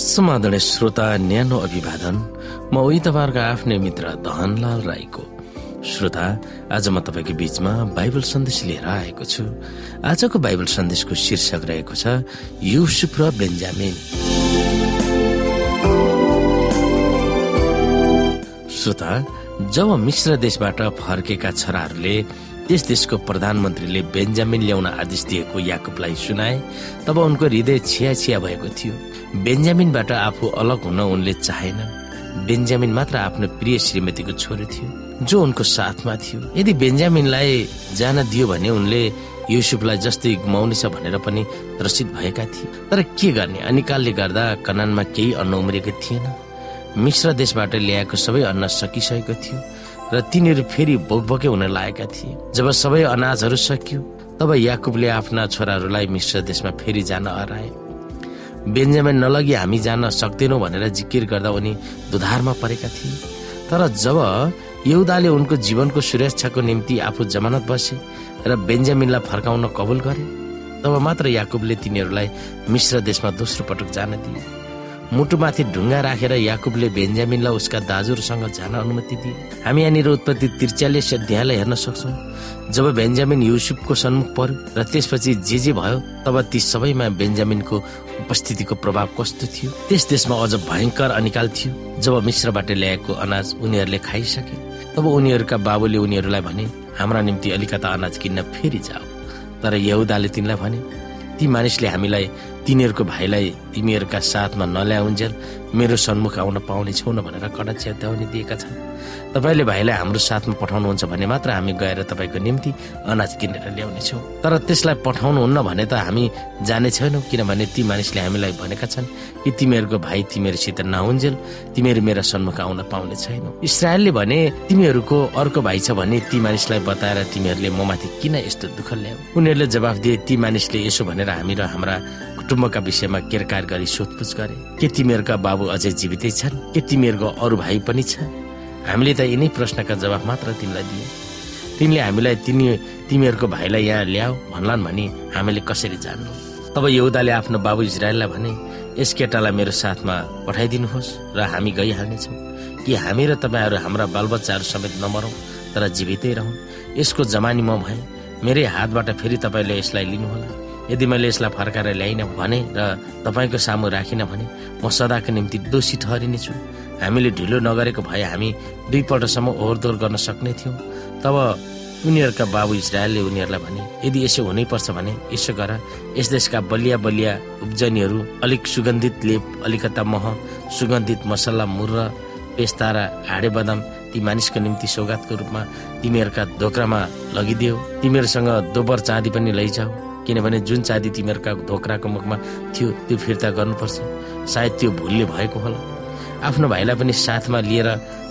समादरणीय श्रोता न्यानो अभिवादन। म उही तपाईँहरूको आफ्नै मित्र धनलाल राईको। श्रोता आज म तपाईँको बीचमा बाइबल सन्देश लिएर आएको छु। आजको बाइबल सन्देशको शीर्षक रहेको छ युसुफ र बेन्जामिन। श्रोता जब मिश्र देशबाट फर्केका छोराहरूले त्यस देशको प्रधानमन्त्रीले बेन्जामिन ल्याउन आदेश दिएको याकुबलाई सुनाए तब उनको हृदय छिया छिया भएको थियो। बेन्जामिनबाट आफू अलग हुन उनले चाहेनन्। बेन्जामिन मात्र आफ्नो प्रिय श्रीमतीको छोरी थियो जो उनको साथमा थियो। यदि बेन्जामिनलाई जान दियो भने उनले युसुफलाई जस्तै गुमाउनेछ भनेर पनि त्रसित भएका थिए। तर के गर्ने? अनिकालले गर्दा कनानमा केही अन्न उम्रेको थिएन। मिश्र देशबाट ल्याएको सबै अन्न सकिसकेको थियो। र तिनीहरू फेरि बोकबोके हुन लागेका थिए। जब सबै अनाजहरू सकियो तब याकुबले आफ्ना छोराहरूलाई मिश्र देशमा फेरि जान हराए। बेन्जामिन नलगी हामी जान सक्दैनौँ भनेर जिकिर गर्दा उनी दुधारमा परेका थिए। तर जब यौदाले उनको जीवनको सुरक्षाको निम्ति आफू जमानत बसे र बेन्जामिनलाई फर्काउन कबुल गरे तब मात्र याकुबले तिनीहरूलाई मिश्र देशमा दोस्रो पटक जान दिए। मुटुमाथि ढुङ्गा राखेर याकुबले बेन्जामिनलाई उसका दाजुहरूसँग जान अनुमति दिए। हामी यहाँनिर उत्पत्ति त्रिचालिस अध्यायलाई हेर्न सक्छौँ। जब बेन्जामिन युसुफको सन्मुख पर्यो र त्यसपछि जे जे भयो तब ती सबैमा बेन्जामिनको उपस्थितिको प्रभाव कस्तो थियो? त्यस देशमा अझ भयङ्कर अनिकाल थियो। जब मिश्रबाट ल्याएको अनाज उनीहरूले खाइसके तब उनीहरूका बाबुले उनीहरूलाई भने हाम्रा निम्ति अलिकता अनाज किन्न फेरि जाऊ तर यहुदाले तिनलाई भने ती मानिसले हामीलाई तिनीहरूको भाइलाई तिमीहरूका साथमा नल्याउन्जेल मेरो सन्मुख आउन पाउने छौन भनेर कडा चेतावनी दिएका छन्। तपाईँले भाइलाई हाम्रो साथमा पठाउनुहुन्छ भने मात्र हामी गएर तपाईँको निम्ति अनाज किनेर ल्याउनेछौँ तर त्यसलाई पठाउनुहुन्न भने त हामी जाने छैनौँ किनभने ती मानिसले हामीलाई भनेका छन् कि तिमीहरूको भाइ तिमीहरूसित नहुन्जेल तिमीहरू मेरा सन्मुख आउन पाउने छैनौ। इसरायलले भने तिमीहरूको अर्को भाइ छ भने ती मानिसलाई बताएर तिमीहरूले ममाथि किन यस्तो दुःख ल्याऊ? उनीहरूले जवाफ दिए ती मानिसले यसो भनेर हामी र हाम्रा कुटुम्बका विषयमा केरकार गरी सोधपुछ गरे के तिमीहरूका बाबु अझै जीवितै छन्? के तिमीहरूको अरू भाइ पनि छ हामीले त यिनै प्रश्नका जवाफ मात्र तिमीलाई दिए तिमीले हामीलाई तिनी तिमीहरूको भाइलाई यहाँ ल्याऊ भन्लान् भनी हामीले कसरी जान्नु? तब यहुदाले आफ्नो बाबु इजरायललाई भने यस केटालाई मेरो साथमा पठाइदिनुहोस् र हामी गइहाल्नेछौँ। कि हामी र तपाईँहरू हाम्रा बालबच्चाहरू समेत नमरौँ तर जीवितै रहौँ। यसको जमानी म भए। मेरै हातबाट फेरि तपाईँले यसलाई लिनुहोला। यदि मैले यसलाई फर्काएर ल्याइन भने र तपाईँको सामु राखिन भने म सदाको निम्ति दोषी ठहरिनेछु हामीले ढिलो नगरेको भए हामी दुईपल्टसम्म ओहोरदोहोर गर्न सक्ने थियौँ। तब उनीहरूका बाबु इजरायलले उनीहरूलाई भने यदि यसो हुनैपर्छ भने यसो गर। यस देशका बलिया बलिया उब्जनीहरू अलिक सुगन्धित लेप अलिकता मह सुगन्धित मसला मुर पेस्ता र हाडे बदाम ती मानिसको निम्ति सौगातको रूपमा तिमीहरूका धोक्रामा लगिदियो तिमीहरूसँग दोबर चाँदी पनि लैजाऊ। किनभने जुन चाँदी तिमीहरूका धोक्राको मुखमा थियो त्यो फिर्ता गर्नुपर्छ। सायद त्यो भुलले भएको होला। आफ्नो भाइलाई पनि साथमा लिएर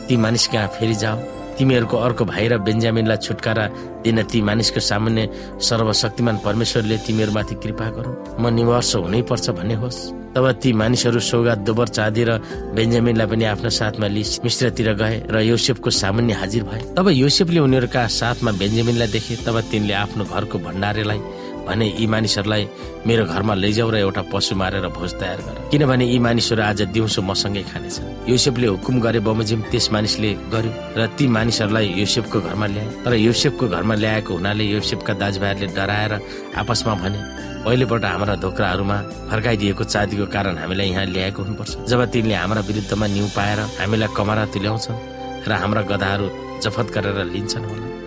ती मानिस कहाँ फेरि जाऊ तिमीहरूको अर्को भाइ र बेन्जामिनलाई छुटकारा दिन ती मानिसको सामान्य सर्वशक्तिमान परमेश्वरले तिमीहरूमाथि कृपा गरौँ। म निवर्ष हुनै पर्छ भन्ने होस्। तब ती मानिसहरू सौगात दोबर चाँदी र बेन्जामिनलाई पनि आफ्नो साथमा लिई मिश्रतिर गए र योसेफको सामान्य हाजिर भए। तब योसेफले उनीहरूका साथमा बेन्जामिनलाई देखे तब तिनले आफ्नो घरको भण्डारेलाई भने यी मानिसहरूलाई मेरो घरमा लैजाऊ र एउटा पशु मारेर भोज तयार गर। किनभने यी मानिसहरू आज दिउँसो मसँगै खानेछन्। योसेफले हुकुम गरे बमोजिम त्यस मानिसले गर्यो र ती मानिसहरूलाई योसेफको घरमा ल्याए तर योसेफको घरमा ल्याएको हुनाले योसेफका दाजुभाइहरूले डराएर आपसमा भने पहिलेपल्ट हाम्रा धोक्राहरूमा फर्काइदिएको चाँदीको कारण हामीलाई यहाँ ल्याएको हुनुपर्छ। जब तिनले हाम्रा विरुद्धमा न्यु पाएर हामीलाई कमरा तुल्याउँछन् र हाम्रा गधाहरू जफत गरेर लिन्छन् होला।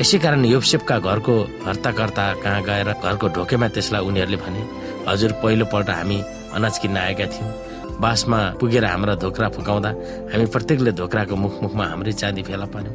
यसै कारण योसेफका घरको हर्ताकर्ता कहाँ गएर घरको ढोकेमा त्यसलाई उनीहरूले भने हजुर पहिलोपल्ट हामी अनाज किन्न आएका थियौँ। बासमा पुगेर हाम्रा धोक्रा फुकाउँदा हामी प्रत्येकले धोक्राको मुख मुखमा हाम्रै चाँदी फेला पार्यौँ।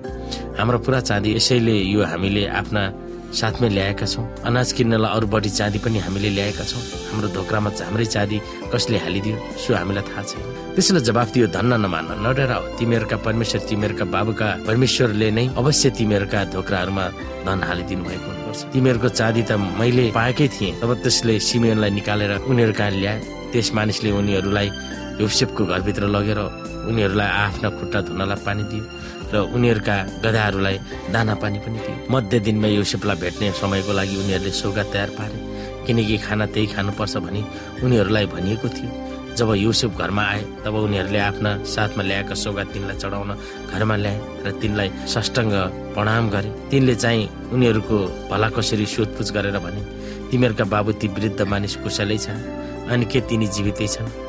हाम्रो पुरा चाँदी यसैले यो हामीले आफ्ना साथमै ल्याएका छौँ। अनाज किन्नलाई अरू बढी चाँदी पनि हामीले ल्याएका छौँ। हाम्रो धोक्रामा हाम्रै चाँदी कसले हालिदियो सो हामीलाई थाहा छैन। त्यसले जवाफ दियो धन्न नमान नडराओ तिमीहरूका परमेश्वर तिमीहरूका बाबुका परमेश्वरले नै अवश्य तिमीहरूका धोक्राहरूमा धन हालिदिनु भएको हुनुपर्छ। तिमीहरूको चाँदी त मैले पाएकै थिएँ। तब त्यसले सिमेनलाई निकालेर उनीहरू कहाँ ल्याए? त्यस मानिसले उनीहरूलाई योसेफको घरभित्र लगेर उनीहरूलाई आफ्ना खुट्टा धुनलाई पानी दियो। र उनीहरूका गधाहरूलाई दाना पानी पनि दियो मध्य दिनमा योसेफलाई भेट्ने समयको लागि उनीहरूले सौगा तयार पारे किनकि खाना त्यही खानुपर्छ भनी उनीहरूलाई भनिएको थियो। जब युसेफ घरमा आए तब उनीहरूले आफ्ना साथमा ल्याएका सौगात तिनलाई चढाउन घरमा ल्याए र तिनलाई सष्टाङ्ग प्रणाम गरे। तिनले चाहिँ उनीहरूको भला कसरी सोधपुछ गरेर भने तिमीहरूका बाबु ती वृद्ध मानिस कुशलै छन् अनि के तिनी जीवितै छन्?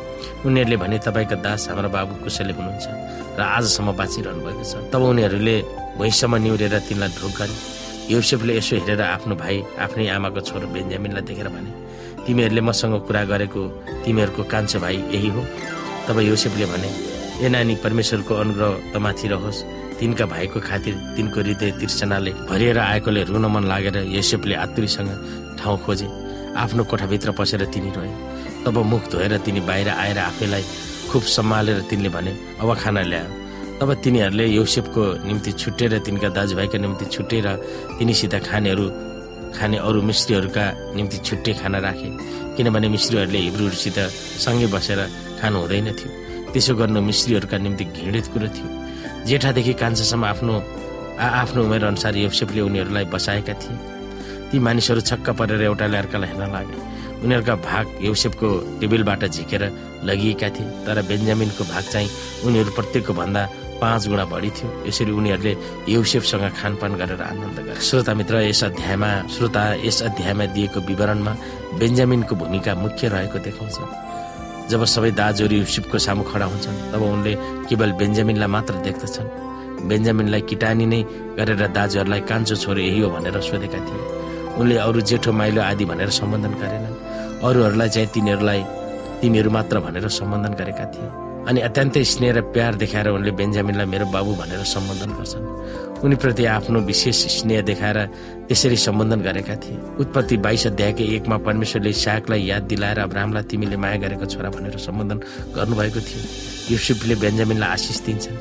उनीहरूले भने तपाईँका दास हाम्रो बाबु कुशलै हुनुहुन्छ र आजसम्म बाँचिरहनु भएको छ। तब उनीहरूले भुइँसम्म निहुरेर तिनलाई ढोक गरे। युसेफले यसो हेरेर आफ्नो भाइ आफ्नै आमाको छोरो बेन्जामिनलाई देखेर भने तिमीहरूले मसँग कुरा गरेको तिमीहरूको कान्छो भाइ यही हो। तब युसेफले भने ए नानी परमेश्वरको अनुग्रह तमाथि रहोस्। तिनका भाइको खातिर तिनको हृदय तिर्सनाले भरिएर आएकोले रुन मन लागेर युसेफले आतुरीसँग ठाउँ खोजे। आफ्नो कोठाभित्र पसेर तिनी रहे। तब मुख धोएर तिनी बाहिर आएर आफैलाई खुब सम्हालेर तिनले भने अब खाना ल्यायो। तब तिनीहरूले युसेफको निम्ति छुट्टेर तिनका दाजुभाइका निम्ति छुट्टेर तिनीसित खानेहरू खाने अरू मिस्त्रीहरूका निम्ति छुट्टै खाना राखे। किनभने मिस्त्रीहरूले हिब्रूहरूसित सँगै बसेर खानु हुँदैन थियो। त्यसो गर्नु मिस्त्रीहरूका निम्ति घृणित कुरो थियो। जेठादेखि कान्छासम्म आफ्नो आ आफ्नो उमेर अनुसार युसेफले उनीहरूलाई बसाएका थिए। ती मानिसहरू छक्क परेर एउटाले अर्कालाई हेर्न लागे। उनीहरूका भाग युसेफको टेबलबाट झिकेर लगिएका थिए तर बेन्जामिनको भाग चाहिँ उनीहरू प्रत्येकको भन्दा पाँच गुणा बढी थियो। यसरी उनीहरूले युसेफसँग खानपान गरेर आनन्द गरे। श्रोता मित्र यस अध्यायमा श्रोता यस अध्यायमा दिएको विवरणमा बेन्जामिनको भूमिका मुख्य रहेको देखाउँछ। जब सबै दाजुहरू युसेफको सामु खडा हुन्छन् तब उनले केवल बेन्जामिनलाई मात्र देख्दछन्। बेन्जामिनलाई किटानी नै गरेर दाजुहरूलाई कान्छो छोरो यही हो भनेर सोधेका थिए। उनले अरू जेठो माइलो आदि भनेर सम्बोधन गरेनन्। अरूहरूलाई चाहिँ तिनीहरूलाई तिमीहरू मात्र भनेर सम्बोधन गरेका थिए। अनि अत्यन्तै स्नेह र प्यार देखाएर उनले बेन्जामिनलाई मेरो बाबु भनेर सम्बोधन गर्छन्। उनीप्रति आफ्नो विशेष स्नेह देखाएर त्यसरी सम्बोधन गरेका थिए। उत्पत्ति बाइस अध्यायको एकमा परमेश्वरले सागलाई याद दिलाएर अब्राहमलाई तिमीले माया गरेको छोरा भनेर सम्बोधन गर्नुभएको थियो। युसुफले बेन्जामिनलाई आशिष दिन्छन्।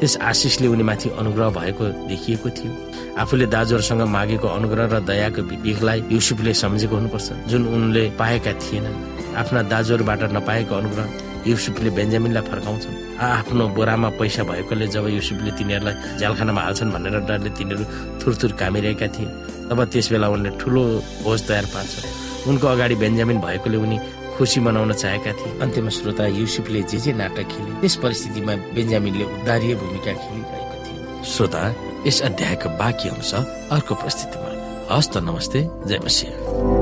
त्यस आशिषले उनीमाथि अनुग्रह भएको देखिएको थियो। आफूले दाजुहरूसँग मागेको अनुग्रह र दयाको भिखलाई युसुफले सम्झेको हुनुपर्छ। जुन उनले पाएका थिएनन् आफ्ना दाजुहरूबाट नपाएको अनुग्रह युसुफले बेन्जामिनलाई फर्काउँछन्। आफ्नो बोरामा पैसा भएकोले जब युसुफले तिनीहरूलाई जालखानामा हाल्छन् भनेर डरले तिनीहरू थुरथुर कामिरहेका थिए तब त्यस बेला उनले ठुलो भोज तयार पार्छ। उनको अगाडि बेन्जामिन भएकोले उनी खुसी मनाउन चाहेका थिए। अन्तिम श्रोता युसुफले जे जे नाटक खेले त्यस परिस्थितिमा बेन्जामिनले उद्धारीय भूमिका खेलिरहेको थियो। श्रोता यस अध्यायको बाँकी अंश अर्को परिस्थितिमा हस्त नमस्ते जय मसिंह।